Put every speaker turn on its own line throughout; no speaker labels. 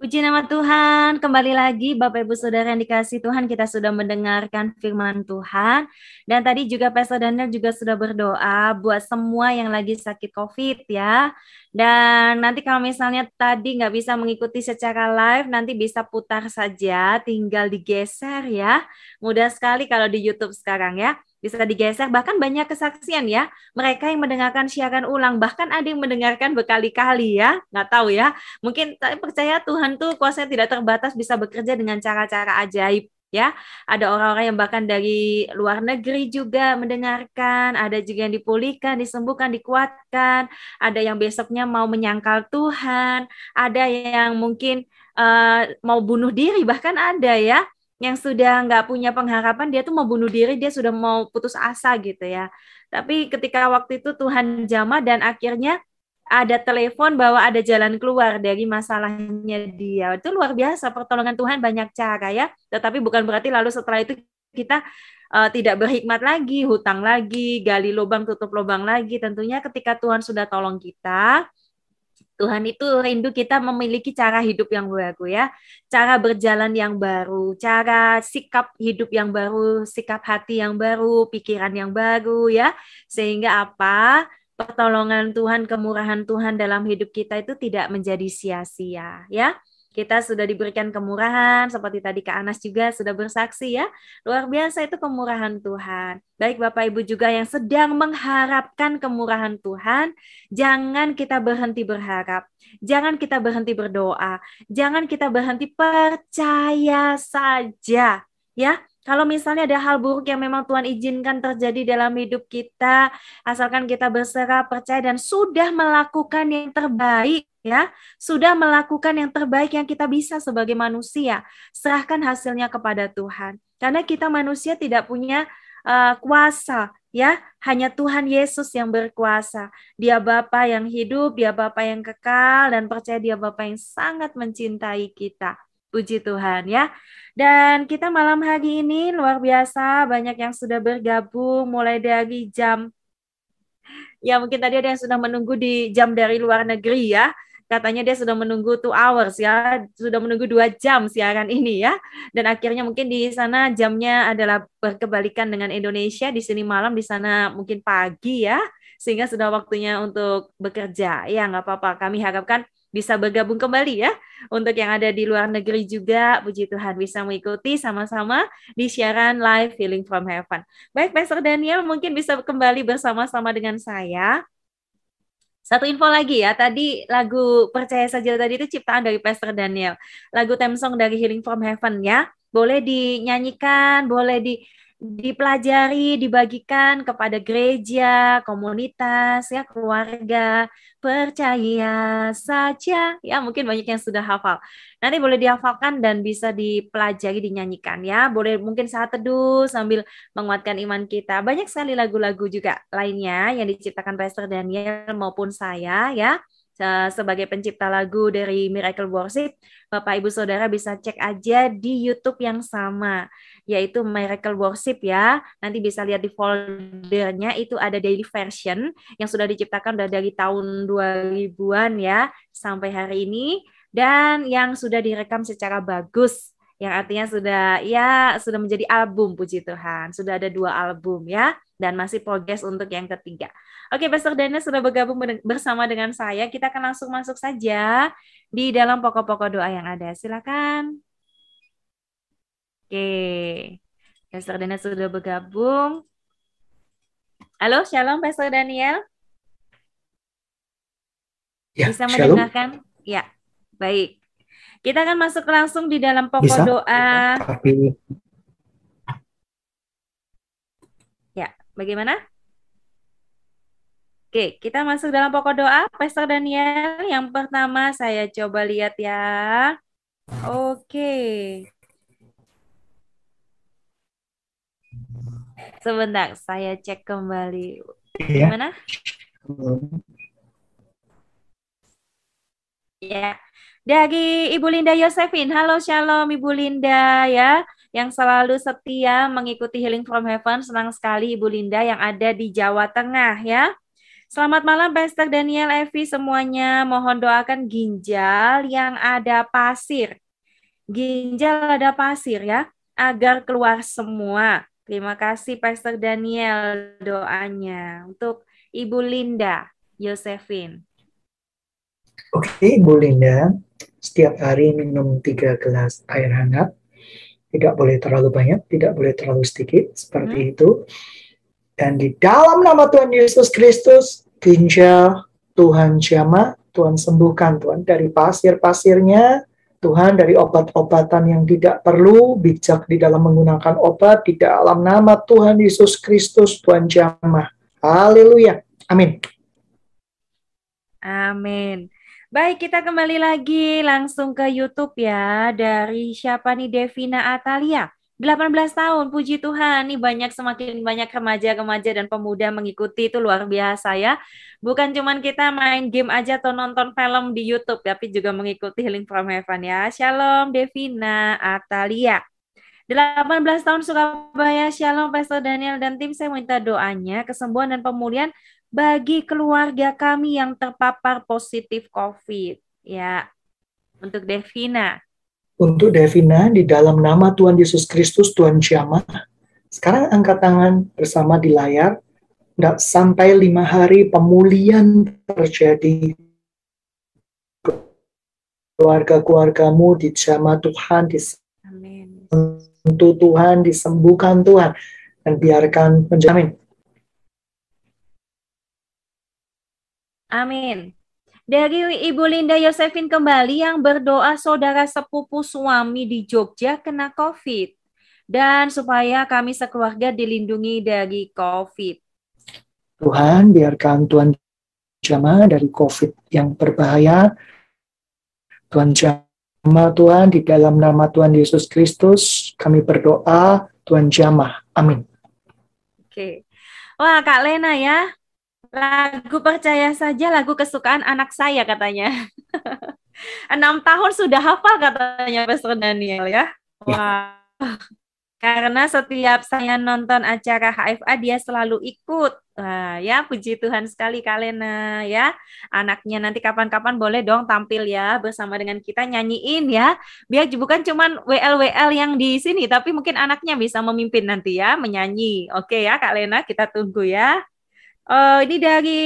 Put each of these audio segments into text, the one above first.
Puji nama Tuhan, kembali lagi Bapak Ibu Saudara yang dikasih Tuhan, kita sudah mendengarkan firman Tuhan. Dan tadi juga Pastor Daniel juga sudah berdoa buat semua yang lagi sakit COVID ya. Dan nanti kalau misalnya tadi nggak bisa mengikuti secara live, nanti bisa putar saja, tinggal digeser ya. Mudah sekali kalau di YouTube sekarang ya bisa digeser bahkan banyak kesaksian ya. Mereka yang mendengarkan siaran ulang bahkan ada yang mendengarkan berkali-kali ya. Nggak tahu ya. Mungkin saya percaya Tuhan tuh kuasanya tidak terbatas bisa bekerja dengan cara-cara ajaib ya. Ada orang-orang yang bahkan dari luar negeri juga mendengarkan ada juga yang dipulihkan disembuhkan dikuatkan. Ada yang besoknya mau menyangkal Tuhan. Ada yang mungkin uh, mau bunuh diri bahkan ada ya yang sudah nggak punya pengharapan dia tuh mau bunuh diri dia sudah mau putus asa gitu ya. Tapi ketika waktu itu Tuhan jama dan akhirnya ada telepon bahwa ada jalan keluar dari masalahnya dia. Itu luar biasa pertolongan Tuhan banyak cara ya. Tetapi bukan berarti lalu setelah itu kita uh, tidak berhikmat lagi hutang lagi gali lubang tutup lubang lagi. Tentunya ketika Tuhan sudah tolong kita Tuhan itu rindu kita memiliki cara hidup yang baru ya, cara berjalan yang baru, cara sikap hidup yang baru, sikap hati yang baru, pikiran yang baru ya. Sehingga apa? Pertolongan Tuhan, kemurahan Tuhan dalam hidup kita itu tidak menjadi sia-sia ya. Kita sudah diberikan kemurahan, seperti tadi Kak Anas juga sudah bersaksi ya. Luar biasa itu kemurahan Tuhan. Baik Bapak Ibu juga yang sedang mengharapkan kemurahan Tuhan, jangan kita berhenti berharap. Jangan kita berhenti berdoa. Jangan kita berhenti percaya saja. Ya, kalau misalnya ada hal buruk yang memang Tuhan izinkan terjadi dalam hidup kita, asalkan kita berserah, percaya dan sudah melakukan yang terbaik, ya, sudah melakukan yang terbaik yang kita bisa sebagai manusia, serahkan hasilnya kepada Tuhan. Karena kita manusia tidak punya uh, kuasa, ya, hanya Tuhan Yesus yang berkuasa. Dia Bapa yang hidup, dia Bapa yang kekal dan percaya dia Bapa yang sangat mencintai kita. Puji Tuhan ya. Dan kita malam hari ini luar biasa banyak yang sudah bergabung mulai dari jam ya mungkin tadi ada yang sudah menunggu di jam dari luar negeri ya. Katanya dia sudah menunggu two hours ya, sudah menunggu dua jam siaran ini ya. Dan akhirnya mungkin di sana jamnya adalah berkebalikan dengan Indonesia, di sini malam, di sana mungkin pagi ya. Sehingga sudah waktunya untuk bekerja. Ya nggak apa-apa, kami harapkan bisa bergabung kembali ya. Untuk yang ada di luar negeri juga, puji Tuhan bisa mengikuti sama-sama di siaran live Healing from Heaven. Baik, Pastor Daniel mungkin bisa kembali bersama-sama dengan saya. Satu info lagi ya, tadi lagu Percaya Saja tadi itu ciptaan dari Pastor Daniel. Lagu theme song dari Healing from Heaven ya. Boleh dinyanyikan, boleh di dipelajari, dibagikan kepada gereja, komunitas, ya keluarga, percaya saja. Ya, mungkin banyak yang sudah hafal. Nanti boleh dihafalkan dan bisa dipelajari, dinyanyikan ya. Boleh mungkin saat teduh sambil menguatkan iman kita. Banyak sekali lagu-lagu juga lainnya yang diciptakan Pastor Daniel maupun saya ya sebagai pencipta lagu dari Miracle Worship, Bapak Ibu Saudara bisa cek aja di YouTube yang sama, yaitu Miracle Worship ya. Nanti bisa lihat di foldernya itu ada daily version yang sudah diciptakan dari tahun 2000-an ya sampai hari ini dan yang sudah direkam secara bagus yang artinya sudah ya sudah menjadi album puji Tuhan. Sudah ada dua album ya dan masih progres untuk yang ketiga. Oke, Pastor Daniel sudah bergabung bersama dengan saya. Kita akan langsung masuk saja di dalam pokok-pokok doa yang ada. Silakan. Oke. Pastor Daniel sudah bergabung. Halo, Shalom Pastor Daniel. Ya, Bisa shalom. mendengarkan? Ya, baik. Kita akan masuk langsung di dalam pokok Bisa? doa. Ya, bagaimana? Oke, kita masuk dalam pokok doa, Pastor Daniel. Yang pertama saya coba lihat ya. Oke. Sebentar, saya cek kembali. Iya. Gimana? Ya. Dari Ibu Linda Yosefin. Halo Shalom Ibu Linda ya. Yang selalu setia mengikuti Healing from Heaven. Senang sekali Ibu Linda yang ada di Jawa Tengah ya. Selamat malam Pastor Daniel, Evi semuanya. Mohon doakan ginjal yang ada pasir. Ginjal ada pasir ya, agar keluar semua. Terima kasih Pastor Daniel doanya untuk Ibu Linda Yosefin.
Oke, Ibu Linda, setiap hari minum tiga gelas air hangat. Tidak boleh terlalu banyak, tidak boleh terlalu sedikit, seperti hmm. itu. Dan di dalam nama Tuhan Yesus Kristus, ginjal Tuhan jamah, Tuhan sembuhkan Tuhan dari pasir-pasirnya, Tuhan dari obat-obatan yang tidak perlu, bijak di dalam menggunakan obat, di dalam nama Tuhan Yesus Kristus, Tuhan jamah. Haleluya. Amin.
Amin. Baik, kita kembali lagi langsung ke YouTube ya. Dari siapa nih Devina Atalia. 18 tahun, puji Tuhan. Nih banyak semakin banyak remaja-remaja dan pemuda mengikuti itu luar biasa ya. Bukan cuman kita main game aja atau nonton film di YouTube, tapi juga mengikuti Healing from Heaven ya. Shalom Devina Atalia. 18 tahun Surabaya, Shalom Pastor Daniel dan tim saya minta doanya kesembuhan dan pemulihan bagi keluarga kami yang terpapar positif COVID. Ya, untuk Devina.
Untuk Devina, di dalam nama Tuhan Yesus Kristus, Tuhan Jamah, sekarang angkat tangan bersama di layar, tidak sampai lima hari pemulihan terjadi. Keluarga-keluargamu di dijamah Tuhan, disentuh Tuhan, disembuhkan Tuhan, dan biarkan menjamin.
Amin. Dari Ibu Linda Yosefin kembali yang berdoa saudara sepupu suami di Jogja kena COVID. Dan supaya kami sekeluarga dilindungi dari COVID.
Tuhan, biarkan Tuhan jamah dari COVID yang berbahaya. Tuhan jamah Tuhan di dalam nama Tuhan Yesus Kristus kami berdoa Tuhan jamah. Amin.
Oke. Wah Kak Lena ya, Lagu percaya saja lagu kesukaan anak saya katanya. Enam tahun sudah hafal katanya Pastor Daniel ya. Wah. Karena setiap saya nonton acara HFA dia selalu ikut. Wah, ya puji Tuhan sekali Kalena ya. Anaknya nanti kapan-kapan boleh dong tampil ya bersama dengan kita nyanyiin ya. Biar bukan cuman WL-WL yang di sini tapi mungkin anaknya bisa memimpin nanti ya menyanyi. Oke ya Kak Lena kita tunggu ya. Uh, ini dari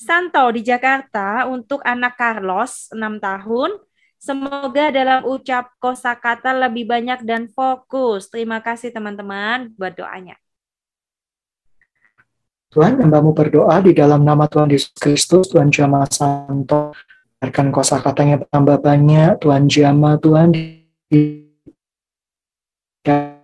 Santo di Jakarta untuk anak Carlos 6 tahun. Semoga dalam ucap kosakata lebih banyak dan fokus. Terima kasih teman-teman buat doanya.
Tuhan, hambamu berdoa di dalam nama Tuhan Yesus Kristus, Tuhan Jama Santo. Biarkan kosakatanya bertambah banyak, Tuhan Jama, Tuhan di dalam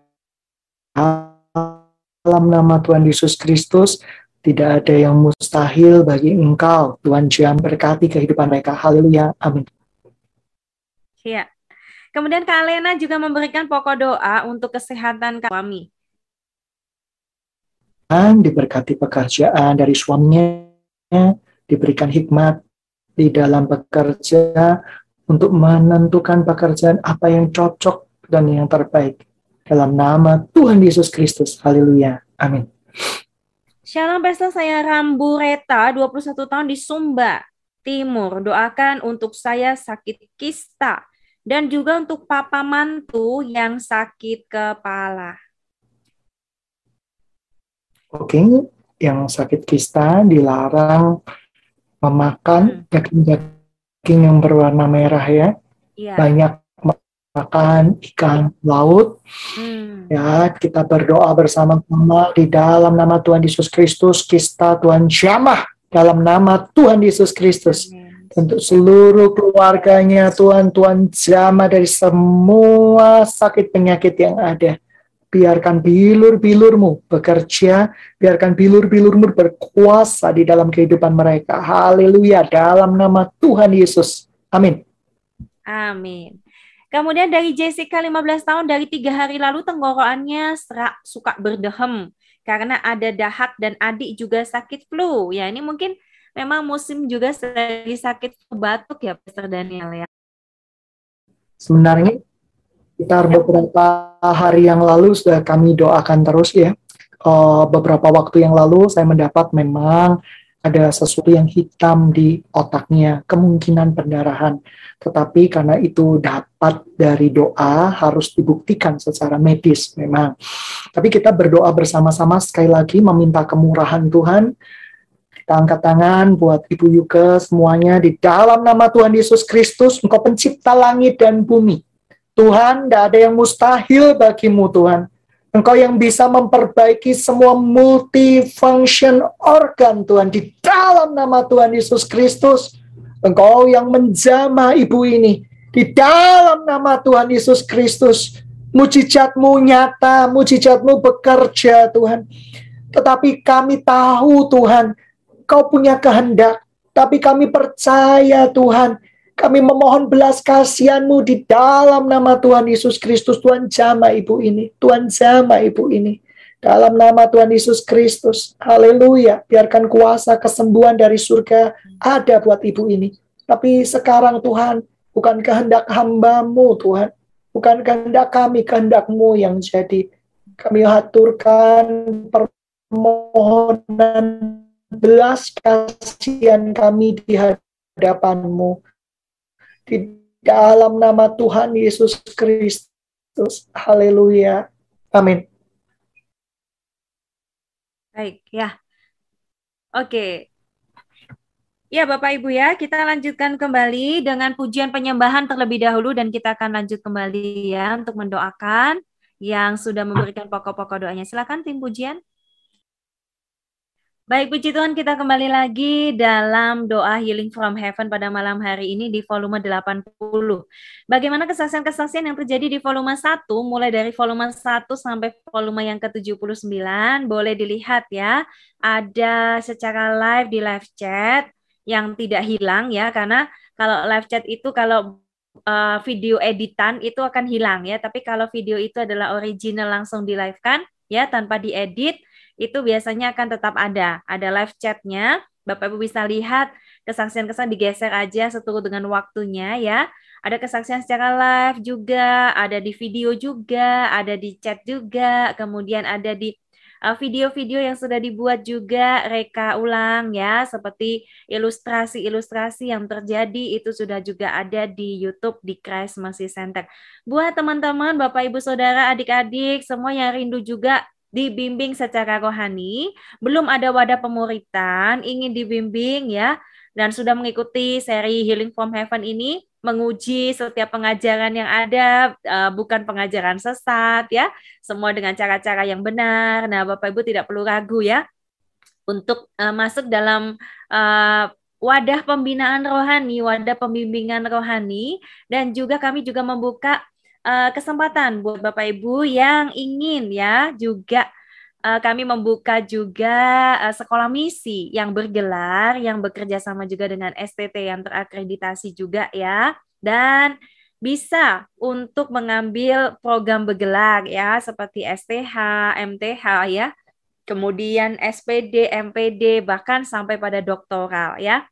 nama Tuhan Yesus Kristus, tidak ada yang mustahil bagi engkau. Tuhan Tuhan berkati kehidupan mereka. Haleluya. Amin.
Iya. Kemudian Kak Lena juga memberikan pokok doa untuk kesehatan.
Dan diberkati pekerjaan dari suaminya, diberikan hikmat di dalam bekerja untuk menentukan pekerjaan apa yang cocok dan yang terbaik. Dalam nama Tuhan Yesus Kristus. Haleluya. Amin.
Shalom Pastor, saya Rambu Reta, 21 tahun di Sumba Timur. Doakan untuk saya sakit kista dan juga untuk papa mantu yang sakit kepala.
Oke, yang sakit kista dilarang memakan hmm. daging-daging yang berwarna merah ya. Yeah. Banyak makan ikan laut. Hmm. Ya, kita berdoa bersama-sama di dalam nama Tuhan Yesus Kristus, kita Tuhan jamah dalam nama Tuhan Yesus Kristus. Untuk seluruh keluarganya Tuhan, Tuhan jamah dari semua sakit penyakit yang ada. Biarkan bilur-bilurmu bekerja, biarkan bilur-bilurmu berkuasa di dalam kehidupan mereka. Haleluya, dalam nama Tuhan Yesus. Amin.
Amin. Kemudian dari Jessica 15 tahun dari tiga hari lalu tenggorokannya serak, suka berdehem karena ada dahak dan adik juga sakit flu. Ya ini mungkin memang musim juga lagi sakit batuk ya Pastor Daniel ya.
Sebenarnya sekitar beberapa hari yang lalu sudah kami doakan terus ya. Uh, beberapa waktu yang lalu saya mendapat memang ada sesuatu yang hitam di otaknya, kemungkinan pendarahan. Tetapi karena itu dapat dari doa, harus dibuktikan secara medis memang. Tapi kita berdoa bersama-sama sekali lagi meminta kemurahan Tuhan. Kita angkat tangan buat Ibu Yuke semuanya di dalam nama Tuhan Yesus Kristus, Engkau pencipta langit dan bumi. Tuhan, tidak ada yang mustahil bagimu Tuhan. Engkau yang bisa memperbaiki semua multifunction organ Tuhan di dalam nama Tuhan Yesus Kristus. Engkau yang menjamah ibu ini di dalam nama Tuhan Yesus Kristus. Mujizatmu nyata, mujizatmu bekerja Tuhan. Tetapi kami tahu Tuhan, kau punya kehendak. Tapi kami percaya Tuhan, kami memohon belas kasihanmu di dalam nama Tuhan Yesus Kristus. Tuhan jama ibu ini. Tuhan jama ibu ini. Dalam nama Tuhan Yesus Kristus. Haleluya. Biarkan kuasa kesembuhan dari surga ada buat ibu ini. Tapi sekarang Tuhan, bukan kehendak hambamu Tuhan. Bukan kehendak kami, kehendakmu yang jadi. Kami haturkan permohonan belas kasihan kami di hadapanmu di dalam nama Tuhan Yesus Kristus. Haleluya. Amin.
Baik, ya. Oke. Ya, Bapak Ibu ya, kita lanjutkan kembali dengan pujian penyembahan terlebih dahulu dan kita akan lanjut kembali ya untuk mendoakan yang sudah memberikan pokok-pokok doanya. Silakan tim pujian. Baik, puji Tuhan kita kembali lagi dalam doa Healing from Heaven pada malam hari ini di volume 80. Bagaimana kesaksian-kesaksian yang terjadi di volume 1, mulai dari volume 1 sampai volume yang ke-79, boleh dilihat ya. Ada secara live di live chat yang tidak hilang ya, karena kalau live chat itu kalau uh, video editan itu akan hilang ya, tapi kalau video itu adalah original langsung di live kan ya tanpa diedit itu biasanya akan tetap ada. Ada live chatnya, Bapak Ibu bisa lihat kesaksian-kesaksian digeser aja seturut dengan waktunya ya. Ada kesaksian secara live juga, ada di video juga, ada di chat juga, kemudian ada di uh, video-video yang sudah dibuat juga reka ulang ya seperti ilustrasi-ilustrasi yang terjadi itu sudah juga ada di YouTube di Christ Mercy Center. Buat teman-teman, Bapak Ibu Saudara, adik-adik semua yang rindu juga dibimbing secara rohani, belum ada wadah pemuritan, ingin dibimbing ya, dan sudah mengikuti seri Healing from Heaven ini, menguji setiap pengajaran yang ada, uh, bukan pengajaran sesat ya, semua dengan cara-cara yang benar. Nah, Bapak Ibu tidak perlu ragu ya, untuk uh, masuk dalam uh, wadah pembinaan rohani, wadah pembimbingan rohani, dan juga kami juga membuka uh, kesempatan buat Bapak Ibu yang ingin ya juga uh, kami membuka juga uh, sekolah misi yang bergelar yang bekerja sama juga dengan STT yang terakreditasi juga ya dan bisa untuk mengambil program bergelar ya seperti STH, MTH ya. Kemudian SPD, MPD bahkan sampai pada doktoral ya.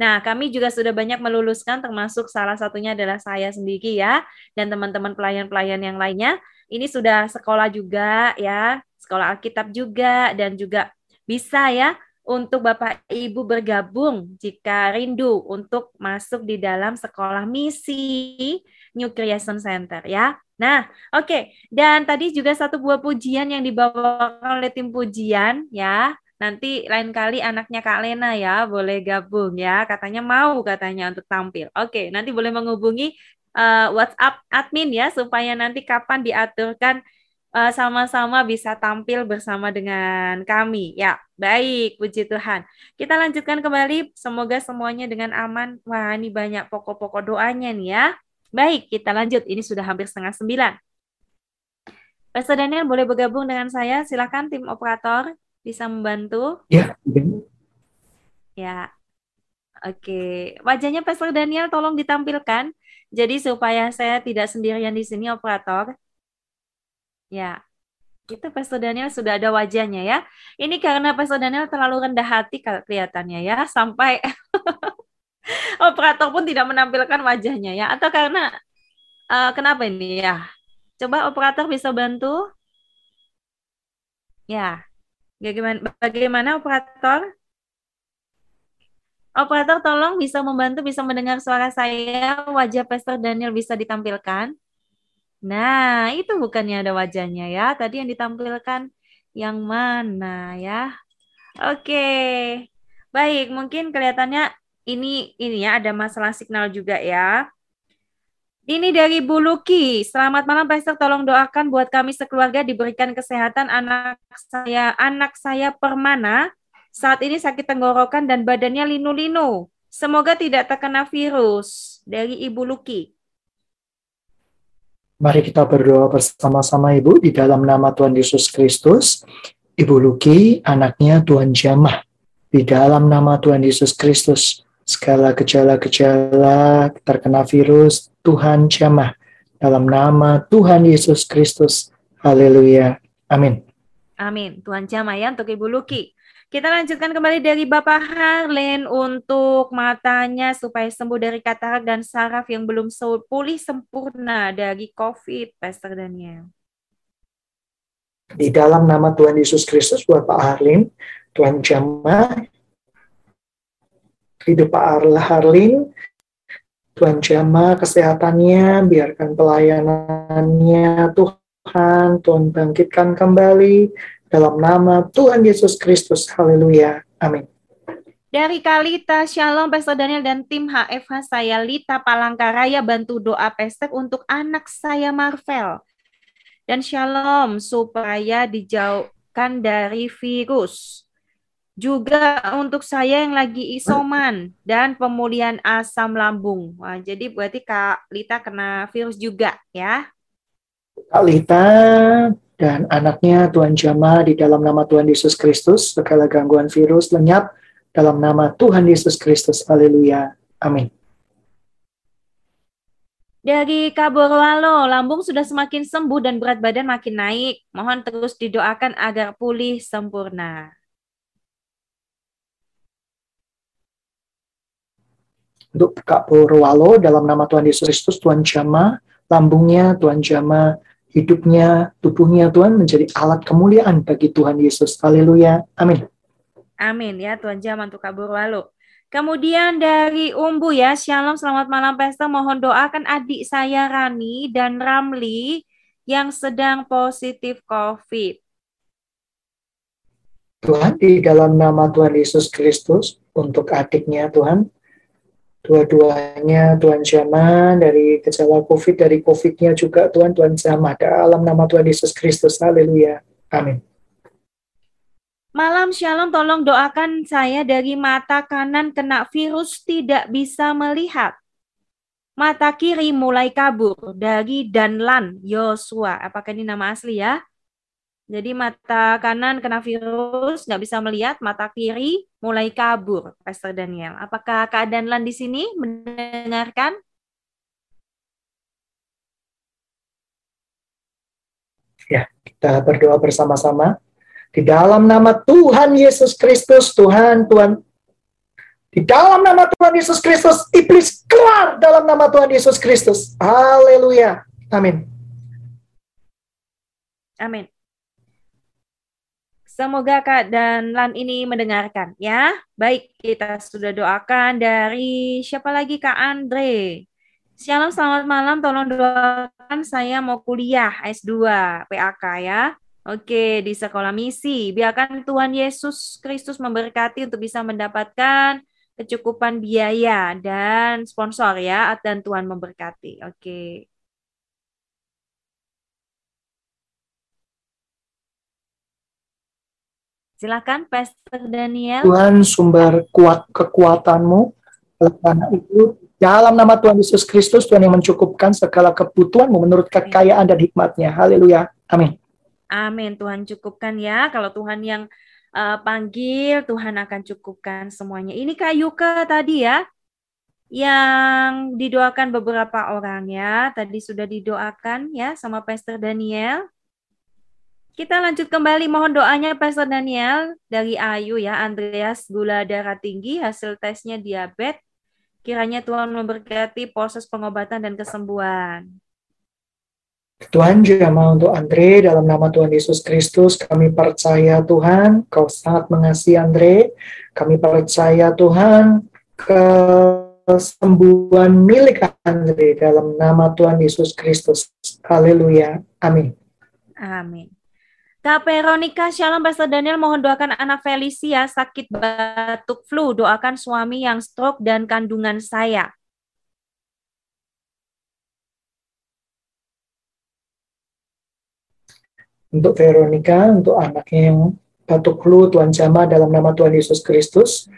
Nah, kami juga sudah banyak meluluskan termasuk salah satunya adalah saya sendiri ya dan teman-teman pelayan-pelayan yang lainnya. Ini sudah sekolah juga ya, sekolah Alkitab juga dan juga bisa ya untuk Bapak Ibu bergabung jika rindu untuk masuk di dalam sekolah misi New Creation Center ya. Nah, oke. Okay. Dan tadi juga satu buah pujian yang dibawakan oleh tim pujian ya Nanti lain kali anaknya Kak Lena ya boleh gabung ya. Katanya mau katanya untuk tampil. Oke, nanti boleh menghubungi uh, WhatsApp admin ya supaya nanti kapan diaturkan eh, sama-sama bisa tampil bersama dengan kami. Ya, baik, puji Tuhan. Kita lanjutkan kembali. Semoga semuanya dengan aman. Wah, ini banyak pokok-pokok doanya nih ya. Baik, kita lanjut. Ini sudah hampir setengah sembilan. Pastor Daniel boleh bergabung dengan saya. Silakan tim operator bisa membantu?
Ya.
Ya. Oke, wajahnya Pastor Daniel tolong ditampilkan. Jadi supaya saya tidak sendirian di sini operator. Ya. Itu Pastor Daniel sudah ada wajahnya ya. Ini karena Pastor Daniel terlalu rendah hati kelihatannya ya sampai operator pun tidak menampilkan wajahnya ya atau karena uh, kenapa ini ya? Coba operator bisa bantu? Ya. Bagaimana, bagaimana operator? Operator tolong bisa membantu, bisa mendengar suara saya. Wajah Pastor Daniel bisa ditampilkan. Nah, itu bukannya ada wajahnya ya. Tadi yang ditampilkan yang mana ya? Oke. Baik, mungkin kelihatannya ini ini ya ada masalah signal juga ya. Ini dari Bu Luki. Selamat malam Pastor, tolong doakan buat kami sekeluarga diberikan kesehatan anak saya anak saya Permana saat ini sakit tenggorokan dan badannya linu-linu. Semoga tidak terkena virus. Dari Ibu Luki.
Mari kita berdoa bersama-sama Ibu di dalam nama Tuhan Yesus Kristus. Ibu Luki, anaknya Tuhan Jamah. Di dalam nama Tuhan Yesus Kristus, segala gejala-gejala terkena virus, Tuhan jamah. Dalam nama Tuhan Yesus Kristus. Haleluya. Amin.
Amin. Tuhan jamah ya untuk Ibu Luki. Kita lanjutkan kembali dari Bapak Harlen untuk matanya supaya sembuh dari katarak dan saraf yang belum pulih sempurna dari COVID, Pastor Daniel.
Di dalam nama Tuhan Yesus Kristus buat Pak Harlin, Tuhan jamah hidup Pak Harlin, Tuhan jamah kesehatannya, biarkan pelayanannya Tuhan, Tuhan bangkitkan kembali, dalam nama Tuhan Yesus Kristus. Haleluya. Amin.
Dari Kalita, Shalom Pastor Daniel dan tim HFH saya Lita Palangkaraya bantu doa pestek untuk anak saya Marvel. Dan Shalom supaya dijauhkan dari virus. Juga untuk saya yang lagi isoman dan pemulihan asam lambung. Wah, jadi berarti Kak Lita kena virus juga ya.
Kak Lita, dan anaknya Tuhan Jama di dalam nama Tuhan Yesus Kristus, segala gangguan virus lenyap dalam nama Tuhan Yesus Kristus. Haleluya. Amin.
Dari Kaborwalo, lambung sudah semakin sembuh dan berat badan makin naik. Mohon terus didoakan agar pulih sempurna.
Untuk Kak Purwalo, dalam nama Tuhan Yesus Kristus, Tuhan Jama, lambungnya Tuhan Jama hidupnya, tubuhnya Tuhan menjadi alat kemuliaan bagi Tuhan Yesus. Haleluya. Amin.
Amin ya Tuhan Jaman untuk kabur lalu. Kemudian dari Umbu ya, Shalom, selamat malam Pesta. Mohon doakan adik saya Rani dan Ramli yang sedang positif COVID.
Tuhan, di dalam nama Tuhan Yesus Kristus, untuk adiknya Tuhan, dua-duanya Tuhan jamah dari gejala COVID, dari COVID-nya juga Tuhan, Tuhan jamah dalam nama Tuhan Yesus Kristus. Haleluya. Amin.
Malam Shalom, tolong doakan saya dari mata kanan kena virus tidak bisa melihat. Mata kiri mulai kabur dari Danlan Yosua. Apakah ini nama asli ya? Jadi mata kanan kena virus, nggak bisa melihat, mata kiri mulai kabur, Pastor Daniel. Apakah keadaan Lan di sini mendengarkan?
Ya, kita berdoa bersama-sama. Di dalam nama Tuhan Yesus Kristus, Tuhan, Tuhan, di dalam nama Tuhan Yesus Kristus, iblis keluar dalam nama Tuhan Yesus Kristus. Haleluya. Amin.
Amin. Semoga Kak dan Lan ini mendengarkan ya. Baik, kita sudah doakan dari siapa lagi Kak Andre. Shalom, selamat malam. Tolong doakan saya mau kuliah S2 PAK ya. Oke, di sekolah misi. Biarkan Tuhan Yesus Kristus memberkati untuk bisa mendapatkan kecukupan biaya dan sponsor ya. Dan Tuhan memberkati. Oke. Silakan Pastor Daniel.
Tuhan sumber kuat kekuatanmu. Karena itu dalam nama Tuhan Yesus Kristus Tuhan yang mencukupkan segala kebutuhanmu menurut kekayaan dan hikmatnya. Haleluya. Amin.
Amin. Tuhan cukupkan ya. Kalau Tuhan yang uh, panggil, Tuhan akan cukupkan semuanya. Ini Kak Yuka tadi ya, yang didoakan beberapa orang ya. Tadi sudah didoakan ya sama Pastor Daniel. Kita lanjut kembali mohon doanya Pastor Daniel dari Ayu ya Andreas gula darah tinggi hasil tesnya diabetes kiranya Tuhan memberkati proses pengobatan dan kesembuhan.
Tuhan jamah untuk Andre dalam nama Tuhan Yesus Kristus kami percaya Tuhan kau sangat mengasihi Andre kami percaya Tuhan kesembuhan milik Andre dalam nama Tuhan Yesus Kristus. Haleluya. Amin.
Amin. Kak Veronica, Shalom Pastor Daniel mohon doakan anak Felicia sakit batuk flu, doakan suami yang stroke dan kandungan saya.
Untuk Veronica, untuk anaknya yang batuk flu, Tuhan jamah dalam nama Tuhan Yesus Kristus.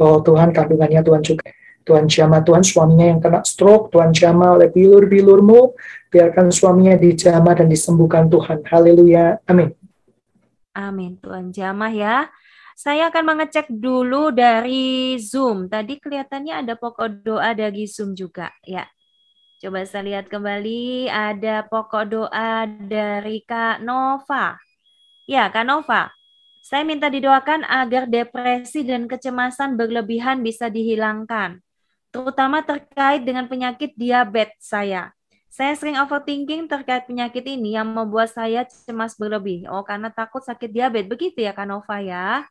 Oh Tuhan, kandungannya Tuhan juga. Tuhan jamah, Tuhan suaminya yang kena stroke, Tuhan jamah oleh bilur-bilurmu, biarkan suaminya dijamah dan disembuhkan Tuhan. Haleluya. Amin.
Amin. Tuhan jamah ya. Saya akan mengecek dulu dari Zoom. Tadi kelihatannya ada pokok doa dari Zoom juga ya. Coba saya lihat kembali ada pokok doa dari Kak Nova. Ya, Kak Nova. Saya minta didoakan agar depresi dan kecemasan berlebihan bisa dihilangkan, terutama terkait dengan penyakit diabetes saya. Saya sering overthinking terkait penyakit ini yang membuat saya cemas berlebih. Oh, karena takut sakit diabetes. Begitu ya, Kanova ya?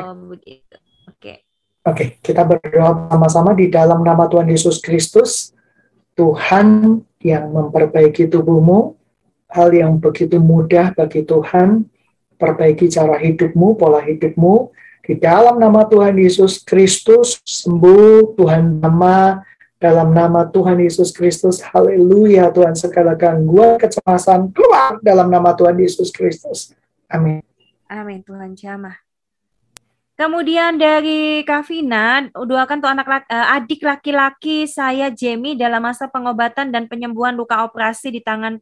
Oh, begitu. Oke. Okay. Oke, okay, kita berdoa sama-sama di dalam nama Tuhan Yesus Kristus. Tuhan yang memperbaiki tubuhmu, hal yang begitu mudah bagi Tuhan, perbaiki cara hidupmu, pola hidupmu, di dalam nama Tuhan Yesus Kristus, sembuh Tuhan nama dalam nama Tuhan Yesus Kristus, haleluya Tuhan, segala gangguan, kecemasan, keluar dalam nama Tuhan Yesus Kristus. Amin.
Amin, Tuhan jamah. Kemudian dari Kavina, doakan tuh anak laki, eh, adik laki-laki saya Jamie dalam masa pengobatan dan penyembuhan luka operasi di tangan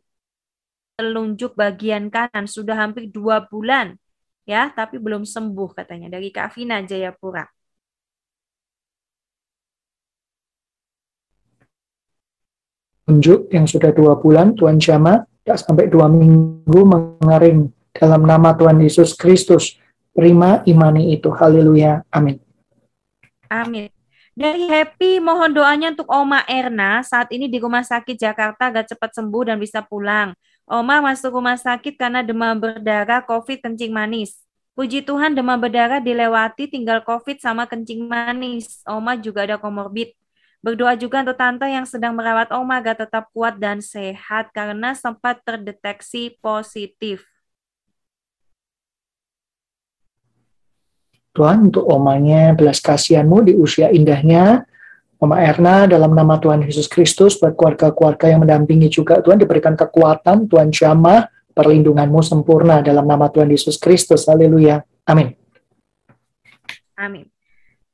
telunjuk bagian kanan sudah hampir dua bulan ya, tapi belum sembuh katanya dari Kavina Jayapura.
Unjuk yang sudah dua bulan Tuhan jama tidak sampai dua minggu mengering dalam nama Tuhan Yesus Kristus. Terima imani itu. Haleluya. Amin.
Amin. Dari Happy mohon doanya untuk Oma Erna. Saat ini di rumah sakit Jakarta agar cepat sembuh dan bisa pulang. Oma masuk rumah sakit karena demam berdarah COVID kencing manis. Puji Tuhan demam berdarah dilewati tinggal COVID sama kencing manis. Oma juga ada komorbid. Berdoa juga untuk tante yang sedang merawat Oma agar tetap kuat dan sehat karena sempat terdeteksi positif.
Tuhan, untuk omanya belas kasihanmu di usia indahnya, Oma Erna dalam nama Tuhan Yesus Kristus buat keluarga-keluarga yang mendampingi juga Tuhan diberikan kekuatan, Tuhan jamah, perlindunganmu sempurna dalam nama Tuhan Yesus Kristus. Haleluya. Amin.
Amin.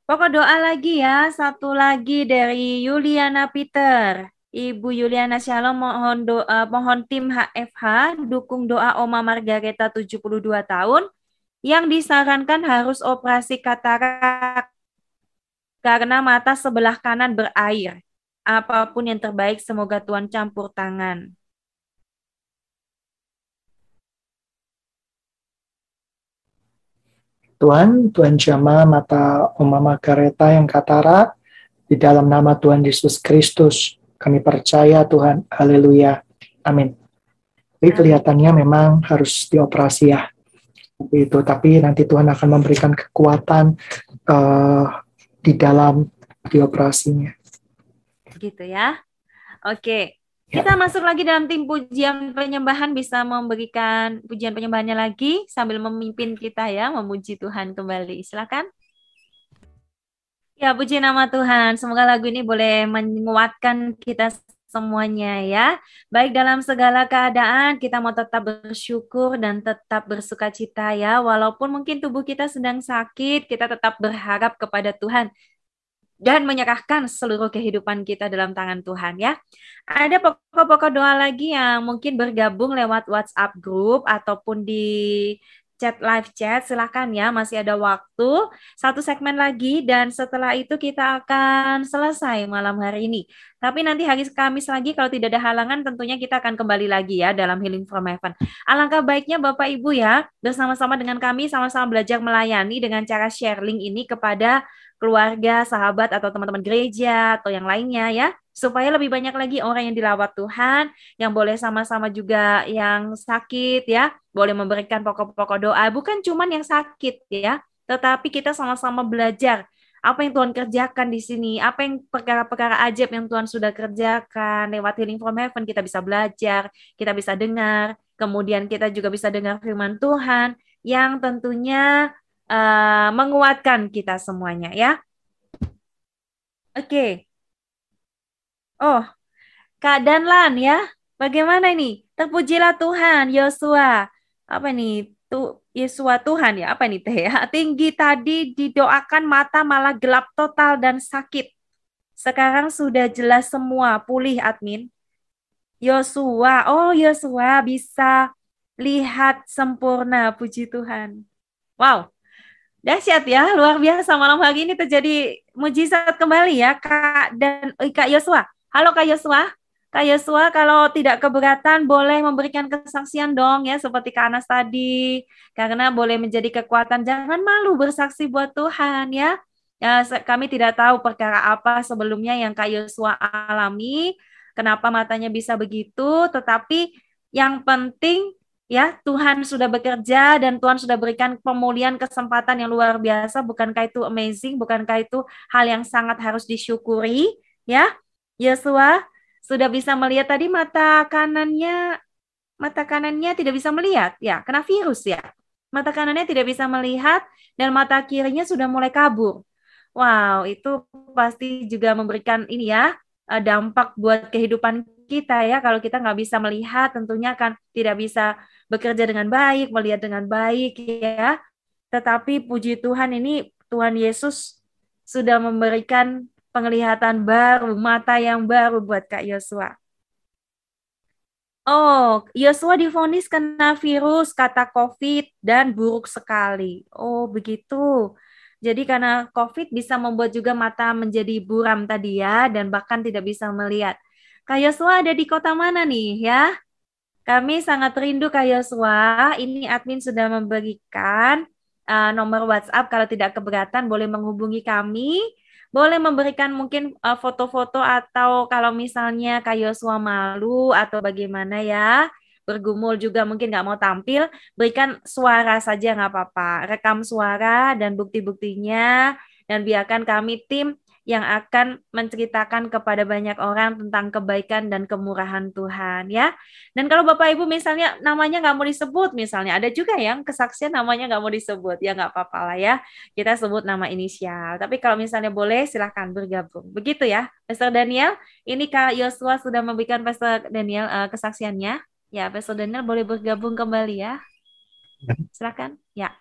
Pokok doa lagi ya, satu lagi dari Yuliana Peter. Ibu Yuliana Shalom mohon doa, mohon tim HFH dukung doa Oma Margareta 72 tahun yang disarankan harus operasi katarak karena mata sebelah kanan berair. Apa pun yang terbaik semoga Tuhan campur tangan.
Tuhan, Tuhan jama mata Oma Margareta yang katara, di dalam nama Tuhan Yesus Kristus, kami percaya Tuhan, haleluya, amin. Tapi kelihatannya memang harus dioperasi ya, itu. Tapi nanti Tuhan akan memberikan kekuatan uh, di dalam dioperasinya.
Gitu ya. Oke. Kita masuk lagi dalam tim pujian penyembahan bisa memberikan pujian penyembahannya lagi sambil memimpin kita ya memuji Tuhan kembali. Silakan. Ya, puji nama Tuhan. Semoga lagu ini boleh menguatkan kita semuanya ya. Baik dalam segala keadaan kita mau tetap bersyukur dan tetap bersuka cita ya. Walaupun mungkin tubuh kita sedang sakit, kita tetap berharap kepada Tuhan dan menyerahkan seluruh kehidupan kita dalam tangan Tuhan ya. Ada pokok-pokok doa lagi yang mungkin bergabung lewat WhatsApp group ataupun di chat live chat silahkan ya. Masih ada waktu satu segmen lagi dan setelah itu kita akan selesai malam hari ini. Tapi nanti hari Kamis lagi kalau tidak ada halangan tentunya kita akan kembali lagi ya dalam Healing from Heaven. Alangkah baiknya Bapak Ibu ya bersama-sama dengan kami sama-sama belajar melayani dengan cara share link ini kepada keluarga, sahabat atau teman-teman gereja atau yang lainnya ya, supaya lebih banyak lagi orang yang dilawat Tuhan, yang boleh sama-sama juga yang sakit ya, boleh memberikan pokok-pokok doa, bukan cuman yang sakit ya, tetapi kita sama-sama belajar apa yang Tuhan kerjakan di sini, apa yang perkara-perkara ajaib yang Tuhan sudah kerjakan lewat Healing from Heaven kita bisa belajar, kita bisa dengar, kemudian kita juga bisa dengar firman Tuhan yang tentunya uh, menguatkan kita semuanya ya. Oke. Okay. Oh, Kak Danlan ya, bagaimana ini? Terpujilah Tuhan, Yosua. Apa ini? Tuh Yesua Tuhan ya, apa ini teh ya? Tinggi tadi didoakan mata malah gelap total dan sakit. Sekarang sudah jelas semua, pulih admin. Yosua, oh Yosua bisa lihat sempurna, puji Tuhan. Wow, dahsyat ya, luar biasa malam hari ini terjadi mujizat kembali ya Kak dan eh, Kak Yosua. Halo Kak Yosua. Kak Yosua kalau tidak keberatan boleh memberikan kesaksian dong ya seperti Kak Anas tadi karena boleh menjadi kekuatan jangan malu bersaksi buat Tuhan ya. ya kami tidak tahu perkara apa sebelumnya yang Kak Yosua alami kenapa matanya bisa begitu tetapi yang penting ya Tuhan sudah bekerja dan Tuhan sudah berikan pemulihan kesempatan yang luar biasa. Bukankah itu amazing? Bukankah itu hal yang sangat harus disyukuri? Ya Yosua sudah bisa melihat tadi mata kanannya mata kanannya tidak bisa melihat. Ya kena virus ya. Mata kanannya tidak bisa melihat dan mata kirinya sudah mulai kabur. Wow itu pasti juga memberikan ini ya eh, dampak buat kehidupan kita ya kalau kita nggak bisa melihat tentunya kan tidak bisa bekerja dengan baik melihat dengan baik ya tetapi puji Tuhan ini Tuhan Yesus sudah memberikan penglihatan baru, mata yang baru buat Kak Yosua. Oh, Yosua difonis kena virus kata COVID dan buruk sekali. Oh, begitu. Jadi karena COVID bisa membuat juga mata menjadi buram tadi ya dan bahkan tidak bisa melihat. Kak Yosua ada di kota mana nih ya? Kami sangat rindu Kak Yosua. Ini admin sudah membagikan uh, nomor WhatsApp. Kalau tidak keberatan boleh menghubungi kami. Boleh memberikan mungkin uh, foto-foto atau kalau misalnya Kak Yosua malu atau bagaimana ya. Bergumul juga mungkin nggak mau tampil berikan suara saja nggak apa-apa. Rekam suara dan bukti-buktinya. Dan biarkan kami tim yang akan menceritakan kepada banyak orang tentang kebaikan dan kemurahan Tuhan ya. Dan kalau Bapak Ibu misalnya namanya nggak mau disebut misalnya ada juga yang kesaksian namanya nggak mau disebut ya nggak apa-apa lah ya kita sebut nama inisial. Tapi kalau misalnya boleh silahkan bergabung. Begitu ya, Pastor Daniel. Ini Kak Yosua sudah memberikan Pastor Daniel uh, kesaksiannya. Ya, Pastor Daniel boleh bergabung kembali ya. ya. Silakan. Ya.